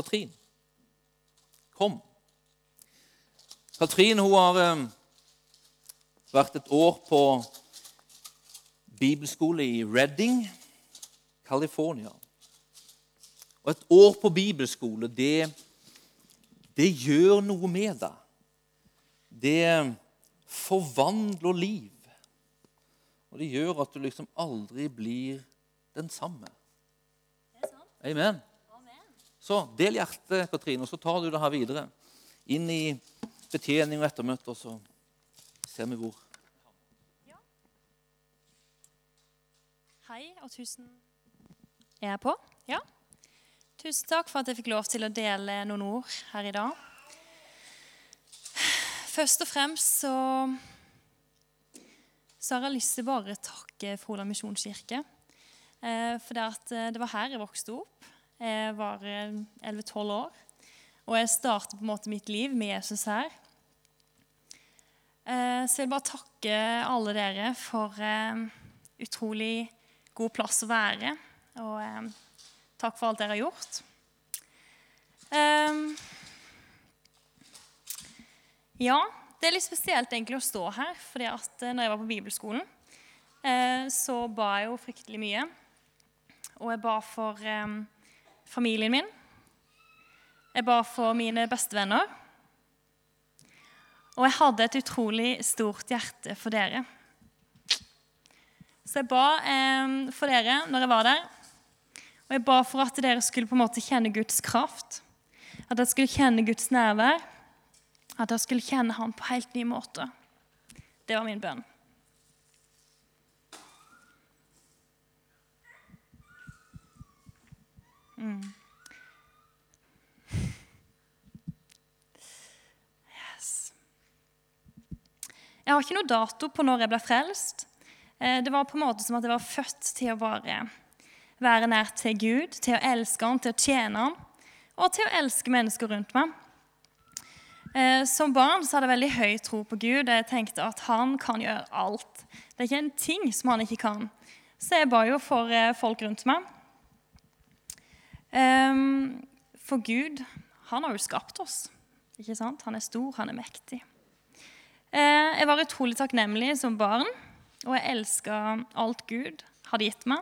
Katrin, kom. Katrin hun har eh, vært et år på bibelskole i Redding, California. Og et år på bibelskole, det, det gjør noe med deg. Det forvandler liv. Og det gjør at du liksom aldri blir den samme. Det sant. Amen. Så del hjertet, Katrine, og så tar du det her videre. Inn i betjening og ettermøte, og så ser vi hvor. Hei, og tusen Er jeg på? Ja. Tusen takk for at jeg fikk lov til å dele noen ord her i dag. Først og fremst så, så har jeg lyst til bare å takke Froland misjonskirke. Eh, for det, eh, det var her jeg vokste opp. Jeg var eh, 11-12 år. Og jeg startet på en måte mitt liv med Jesus her. Eh, Så jeg vil bare takke alle dere for eh, utrolig god plass å være. Og eh, takk for alt dere har gjort. Eh, ja, det er litt spesielt egentlig å stå her. fordi at eh, når jeg var på bibelskolen, eh, så ba jeg jo fryktelig mye. Og jeg ba for eh, familien min. Jeg ba for mine bestevenner. Og jeg hadde et utrolig stort hjerte for dere. Så jeg ba eh, for dere når jeg var der. Og jeg ba for at dere skulle på en måte kjenne Guds kraft. At dere skulle kjenne Guds nærvær. At dere skulle kjenne Han på helt ny måte. Det var min bønn. Mm. Yes. Jeg har ikke noe dato på når jeg ble frelst. Eh, Det var på en måte som at jeg var født til å bare være nær til Gud, til å elske Han, til å tjene Han, og til å elske mennesker rundt meg. Eh, Som barn så hadde jeg veldig høy tro på Gud. Jeg tenkte at han kan gjøre alt. Det er ikke en ting som han ikke kan. Så jeg ba jo for eh, folk rundt meg. Ehm, For Gud, han har jo skapt oss. Ikke sant? Han er stor, han er mektig. Eh, Jeg var utrolig takknemlig som barn, og jeg elska alt Gud hadde gitt meg.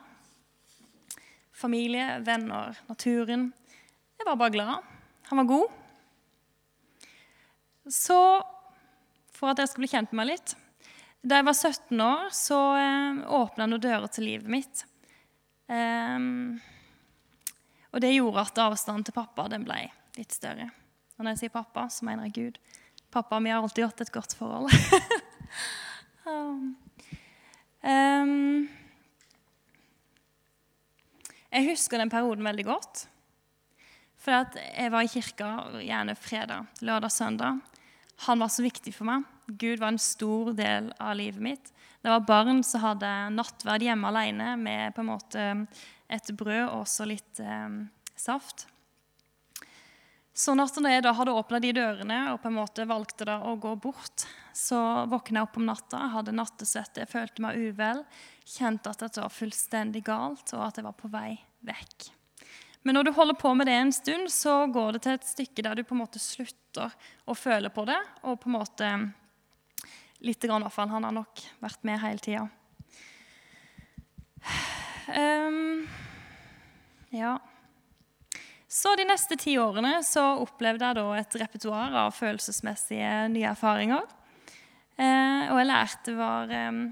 Familie, venner, naturen. Jeg var bare glad. Han var god. Så for at dere skal bli kjent med meg litt Da jeg var 17 år, så eh, åpna noen dører til livet mitt. Ehm, og det gjorde at avstanden til pappa den ble litt større. Og når jeg sier pappa, så mener jeg Gud. Pappa og vi har alltid hatt et godt forhold. Um, ehm, jeg husker den perioden veldig godt. For jeg var i kirka gjerne fredag, lørdag, søndag. Han var så viktig for meg. Gud var en stor del av livet mitt. Det var barn, som hadde nattverd hjemme alene med på en måte et brød og også litt eh, saft. Så når jeg da hadde åpna de dørene og på en måte valgte da å gå bort, så våkna jeg opp om natta, hadde nattesvette, jeg følte meg uvel, kjente at dette var fullstendig galt, og at jeg var på vei vekk. Men når du holder på med det en stund, så går det til et stykke der du på en måte slutter å føle på det, og på en måte Lite grann, i hvert fall. Han har nok vært med hele tida. Um, ja. Så de neste ti årene så opplevde jeg da et repertoar av følelsesmessige nye erfaringer. Eh, og jeg lærte var, eh,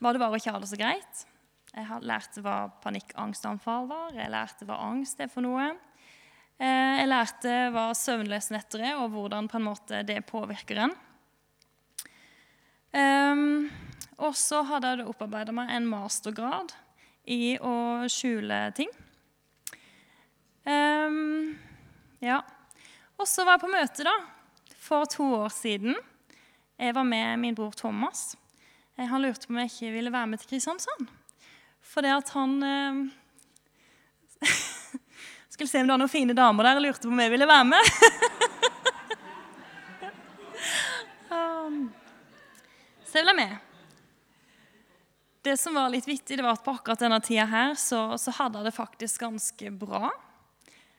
hva det var å ikke ha det så greit. Jeg lærte hva panikkangstanfall var. Jeg lærte hva angst er for noe. Eh, jeg lærte hva søvnløse er, og hvordan på en måte det påvirker en. Um, og så hadde jeg opparbeida meg en mastergrad i å skjule ting. Um, ja. Og så var jeg på møte da, for to år siden. Jeg var med min bror Thomas. Eh, Han lurte på om jeg ikke ville være med til Kristiansand. Fordi at han eh, skulle se om det var noen fine damer der og lurte på om jeg ville være med. um, så jeg ble med. Det som var litt vittig, det var at på akkurat denne tida her, så, så hadde jeg det faktisk ganske bra.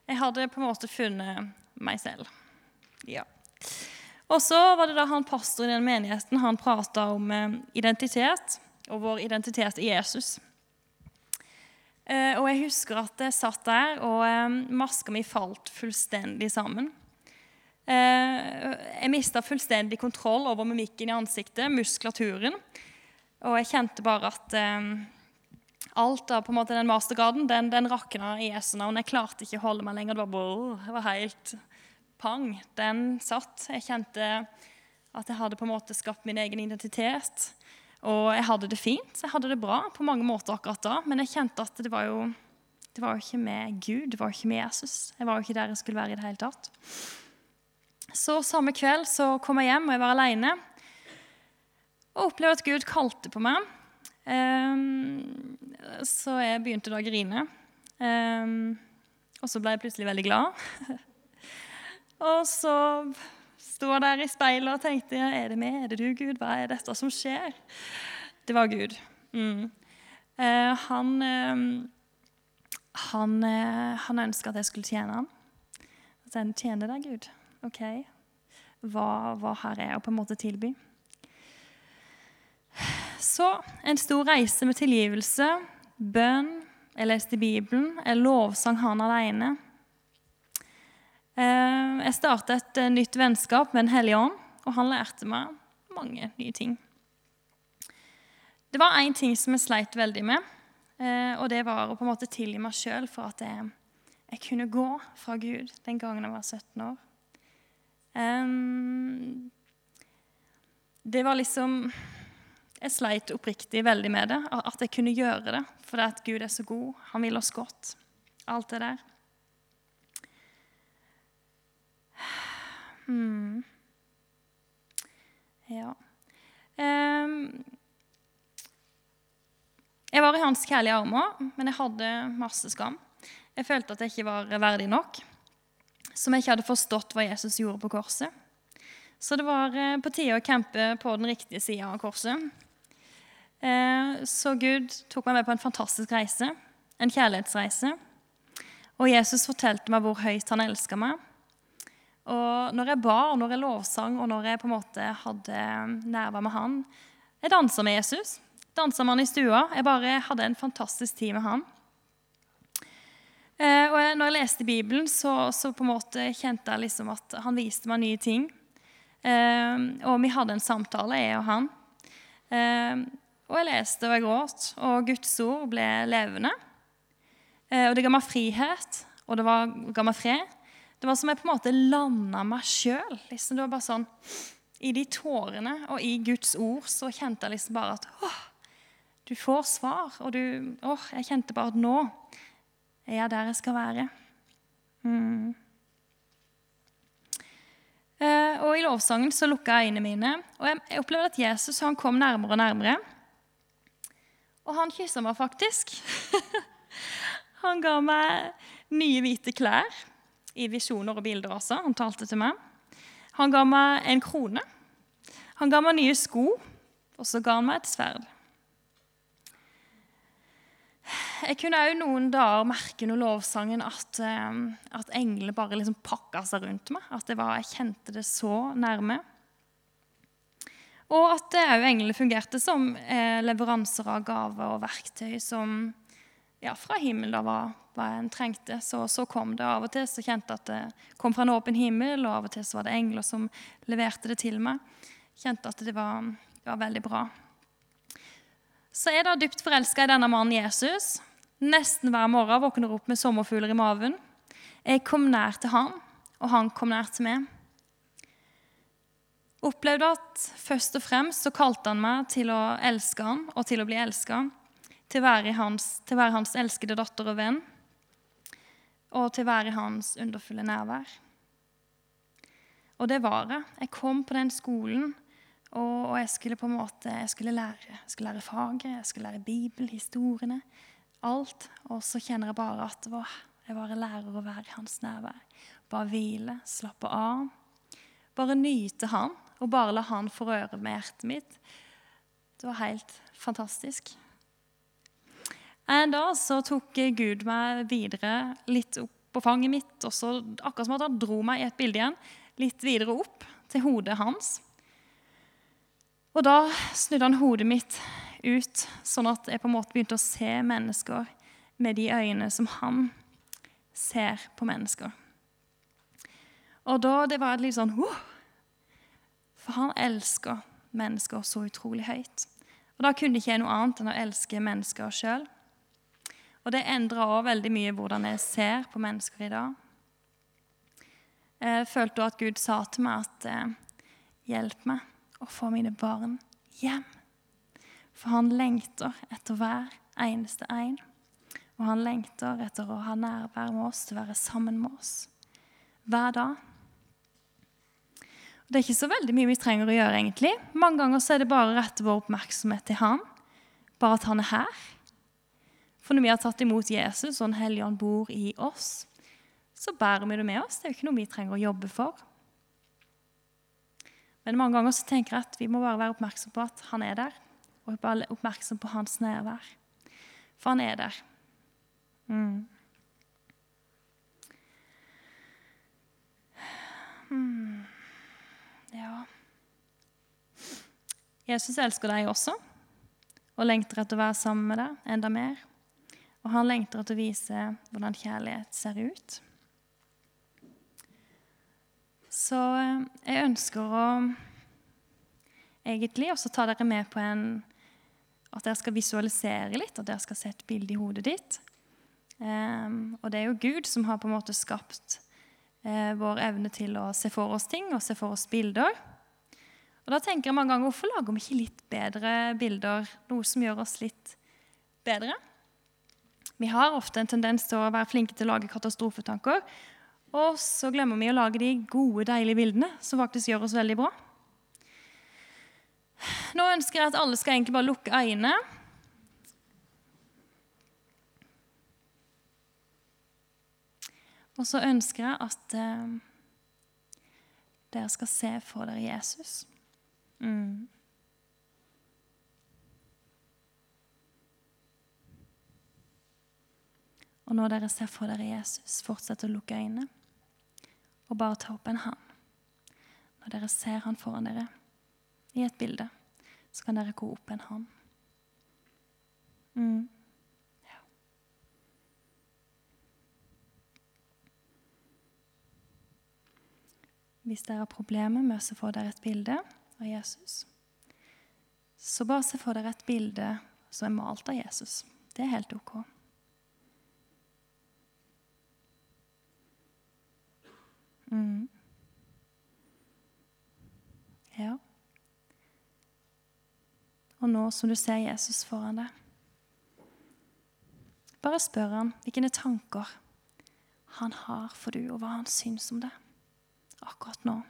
Jeg hadde på en måte funnet meg selv. Ja. Og så var det da han pastor i den menigheten han prata om eh, identitet, og vår identitet i Jesus. Eh, og jeg husker at jeg satt der, og eh, maska mi falt fullstendig sammen. Jeg mista fullstendig kontroll over mimikken i ansiktet, muskulaturen. Og jeg kjente bare at alt av på en måte den mastergraden den, den rakna i S-navn. Jeg klarte ikke å holde meg lenger. Det var, bare, det var helt pang. Den satt. Jeg kjente at jeg hadde på en måte skapt min egen identitet. Og jeg hadde det fint. Jeg hadde det bra på mange måter akkurat da. Men jeg kjente at det var jo, det var jo ikke med Gud, det var jo ikke med Jesus. Jeg var jo ikke der jeg skulle være i det hele tatt. Så samme kveld så kom jeg hjem, og jeg var aleine. Og opplevde at Gud kalte på meg. Um, så jeg begynte da å grine. Um, og så ble jeg plutselig veldig glad. og så sto der i speilet og tenkte er det meg, er det du, Gud? Hva er dette som skjer? Det var Gud. Mm. Uh, han uh, han, uh, han ønska at jeg skulle tjene ham. At jeg tjener deg, Gud. OK. Hva, hva har jeg å på en måte tilby? Så en stor reise med tilgivelse, bønn, jeg leste Bibelen, jeg lovsang han alene. Eh, jeg starta et eh, nytt vennskap med Den hellige ånd, og han lærte meg mange nye ting. Det var én ting som jeg sleit veldig med, eh, og det var å på en måte tilgi meg sjøl for at jeg, jeg, kunne gå fra Gud den gangen jeg var 17 år. Det var liksom Jeg sleit oppriktig veldig med det, at jeg kunne gjøre det. Fordi at Gud er så god, han vil oss godt. Alt det der. Hmm. Ja. Um, jeg var i hans kjærlige armer, men jeg hadde masse skam. Jeg følte at jeg ikke var verdig nok, som jeg ikke hadde forstått hva Jesus gjorde på korset. Så det var eh, på tide å campe på den riktige sida av korset. Eh, så Gud tok meg med på en fantastisk reise, en kjærlighetsreise. Og Jesus fortalte meg hvor høyt han elska meg, og når jeg ba, og når jeg lovsang, og når jeg på en måte hadde nerver med han Jeg dansa med Jesus. Dansa med han i stua. Jeg bare hadde en fantastisk tid med han. Eh, og når jeg leste Bibelen, så, så, på en måte kjente jeg liksom at han viste meg nye ting. Eh, og vi hadde en samtale, jeg og han. Og jeg leste og jeg gråt, og Guds ord ble levende. Eh, og det ga meg frihet, og det var, ga meg fred. Det var som jeg på en måte landa meg sjøl. Liksom. Det var bare sånn I de tårene og i Guds ord så kjente jeg liksom bare at åh, du får svar. Og du Åh, jeg kjente bare at nå er jeg der jeg skal være. Mm. Eh, og I lovsangen så lukka jeg øynene mine, og jeg opplevde at Jesus han kom nærmere og nærmere. Og han kyssa meg faktisk. han ga meg nye hvite klær i visjoner og bilder også. Han talte til meg. Han ga meg en krone. Han ga meg nye sko, og så ga han meg et sverd. Jeg kunne òg noen dager merke under lovsangen at, eh, at englene bare liksom pakka seg rundt meg. At var, jeg kjente det så nærme. Og at òg englene fungerte som eh, leveranser av gaver og verktøy som ja, fra himmelen var hva en trengte. Så, så, kom det. Av og til så kjente jeg at det kom fra en åpen himmel, og av og til så var det engler som leverte det til meg. Kjente at det var, var veldig bra. Så jeg er da dypt forelska i denne mannen Jesus. Nesten hver morgen våkner opp med sommerfugler i maven. Jeg kom nær til han, og han kom nær til meg. Opplevde at først og fremst så kalte han meg til å elske ham og til å bli elska. Til å være hans, til å være hans elskede datter og venn og til å være hans underfulle nærvær. Og det var jeg. Jeg kom på den skolen, og, jeg skulle på en måte, jeg skulle lære, jeg skulle lære faget, jeg skulle lære Bibel, historiene, alt. Og så kjenner jeg bare at å, jeg bare lærer å være i hans nærvær. Bare hvile, slappe av. Bare nyte han, og bare la han få røre med hjertet mitt. Det var helt fantastisk. Da så tok Gud meg videre litt opp på fanget mitt. Og så akkurat som at han dro meg i et bilde igjen, litt videre opp til hodet hans. Og da snudde han hodet mitt ut, sånn at jeg på en måte begynte å se mennesker med de øynene som han ser på mennesker. Og da det var litt sånn uh, For han elsker mennesker så utrolig høyt. Og da kunne ikke jeg noe annet enn å elske mennesker sjøl. Og det endra òg veldig mye hvordan jeg ser på mennesker i dag. Jeg følte at Gud sa til meg at eh, hjelp meg å få mine barn hjem. For han lengter etter hver eneste en. Og han lengter etter å ha nærvær med oss, til å være sammen med oss hver dag. Det er ikke så veldig mye vi trenger å gjøre, egentlig. Mange ganger så er det bare å rette vår oppmerksomhet til han. Bare at han er her. For når vi har tatt imot Jesus, og Den hellige ånd bor i oss, så bærer vi det med oss. Det er jo ikke noe vi trenger å jobbe for. Men mange ganger så tenker jeg at vi må bare være oppmerksom på at han er der. Og bare oppmerksom på hans nærvær. For han er der. Mm. Jesus elsker deg også og lengter etter å være sammen med deg enda mer. Og han lengter etter å vise hvordan kjærlighet ser ut. Så eh, jeg ønsker å egentlig også ta dere med på en At dere skal visualisere litt, at dere skal se et bilde i hodet ditt. Um, og det er jo Gud som har på en måte skapt uh, vår evne til å se for oss ting og se for oss bilder. Og da tenker jeg mange ganger hvorfor lager vi ikke litt bedre bilder? Noe som gjør oss litt bedre? Vi har ofte en tendens til å være flinke til å lage katastrofetanker. Og så glemmer vi å lage de gode, deilige bildene som faktisk gjør oss veldig bra. Nå ønsker jeg at alle skal egentlig bare lukke øynene. Og så ønsker jeg at eh, dere skal se for dere Jesus. Mm. Og når dere ser for dere Jesus, fortsett å lukke øynene og bare ta opp en hånd. Når dere ser han foran dere i et bilde, så kan dere gå opp en hånd. Mm. Hvis dere har problemer med å se for dere et bilde av Jesus, så bare se for dere et bilde som er malt av Jesus. Det er helt ok. Mm. Ja. Og nå som du ser Jesus foran deg, bare spør han hvilke tanker han har for du, og hva han syns om det akkurat nå.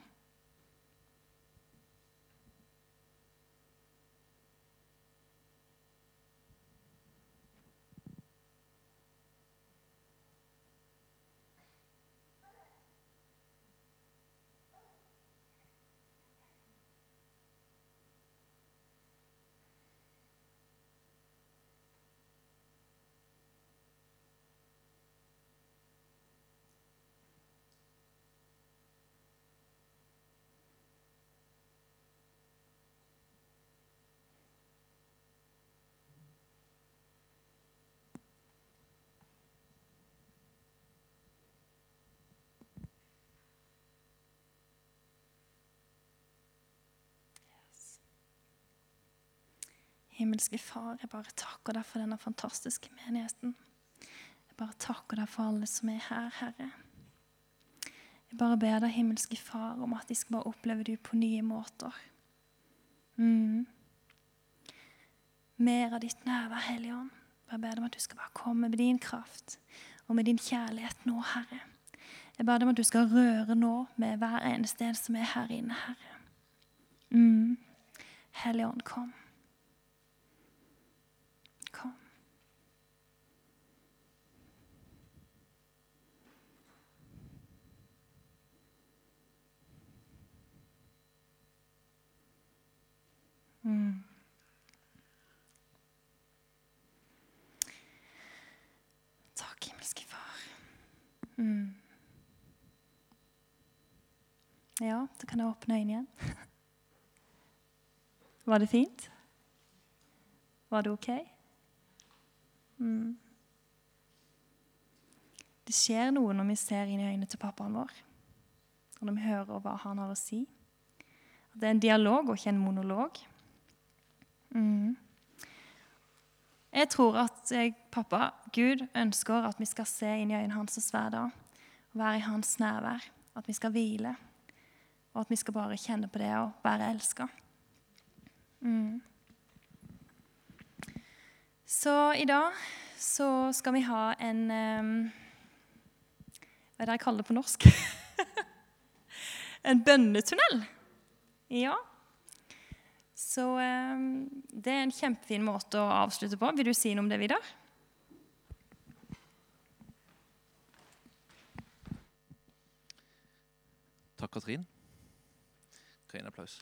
Himmelske Far, jeg bare takker deg for denne fantastiske menigheten. Jeg bare takker deg for alle som er her, Herre. Jeg bare ber deg, himmelske Far, om at de skal bare oppleve du på nye måter. Mm. Mer av ditt nærvær, Hellige Ånd. Jeg ber deg om at du skal bare komme med din kraft og med din kjærlighet nå, Herre. Jeg ber deg om at du skal røre nå med hver eneste en som er her inne, Herre. Mm. Hellige Ånd, kom. Mm. Takk, himmelske Far. Mm. Ja, så kan jeg åpne øynene igjen. Var det fint? Var det OK? Mm. Det skjer noe når vi ser inn i øynene til pappaen vår, og når vi hører hva han har å si. Det er en dialog og ikke en monolog. Mm. Jeg tror at jeg, pappa, Gud, ønsker at vi skal se inn i øynene hans hver dag. Være i hans nærvær. At vi skal hvile. Og at vi skal bare kjenne på det å være elska. Mm. Så i dag så skal vi ha en um, Hva er det jeg kaller det på norsk? en bønnetunnel. Ja. Så um, det er en kjempefin måte å avslutte på. Vil du si noe om det, Vidar? Takk, Katrin. Gi en applaus.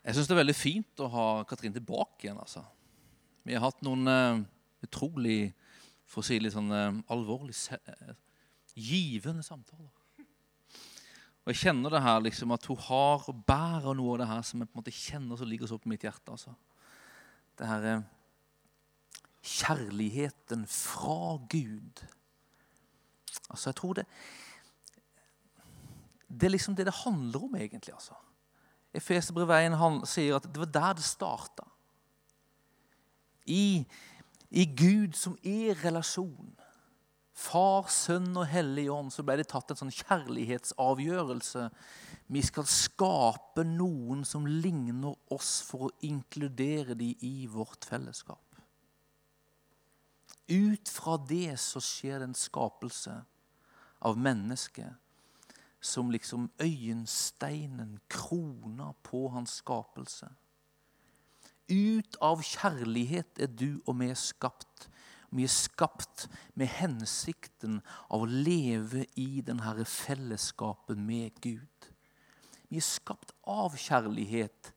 Jeg syns det er veldig fint å ha Katrin tilbake igjen. altså. Vi har hatt noen uh, utrolig for å si litt sånn uh, alvorlig uh, givende samtaler. Og Jeg kjenner det her liksom at hun har og bærer noe av det her som jeg på en måte kjenner som ligger så på mitt hjerte. altså. Det her kjærligheten fra Gud. Altså, jeg tror det Det er liksom det det handler om, egentlig. altså. Efeserbrevet 1 sier at det var der det starta. I, I Gud som er relasjon. Far, Sønn og Hellig Ånd, så ble det tatt en sånn kjærlighetsavgjørelse. Vi skal skape noen som ligner oss, for å inkludere dem i vårt fellesskap. Ut fra det så skjer en skapelse av mennesket som liksom øyensteinen, krona på hans skapelse. Ut av kjærlighet er du og vi skapt. Vi er skapt med hensikten av å leve i denne fellesskapet med Gud. Vi er skapt av kjærlighet,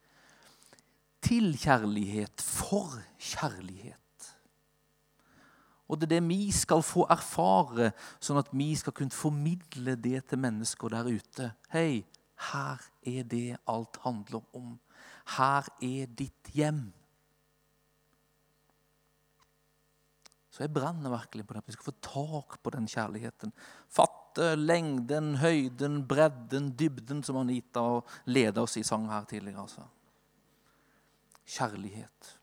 til kjærlighet, for kjærlighet. Og det er det vi skal få erfare, sånn at vi skal kunne formidle det til mennesker der ute. Hei, her er det alt handler om. Her er ditt hjem. Så jeg brenner virkelig på det. at Vi skal få tak på den kjærligheten. Fatte lengden, høyden, bredden, dybden, som Anita leda oss i sang her tidligere. Altså. Kjærlighet.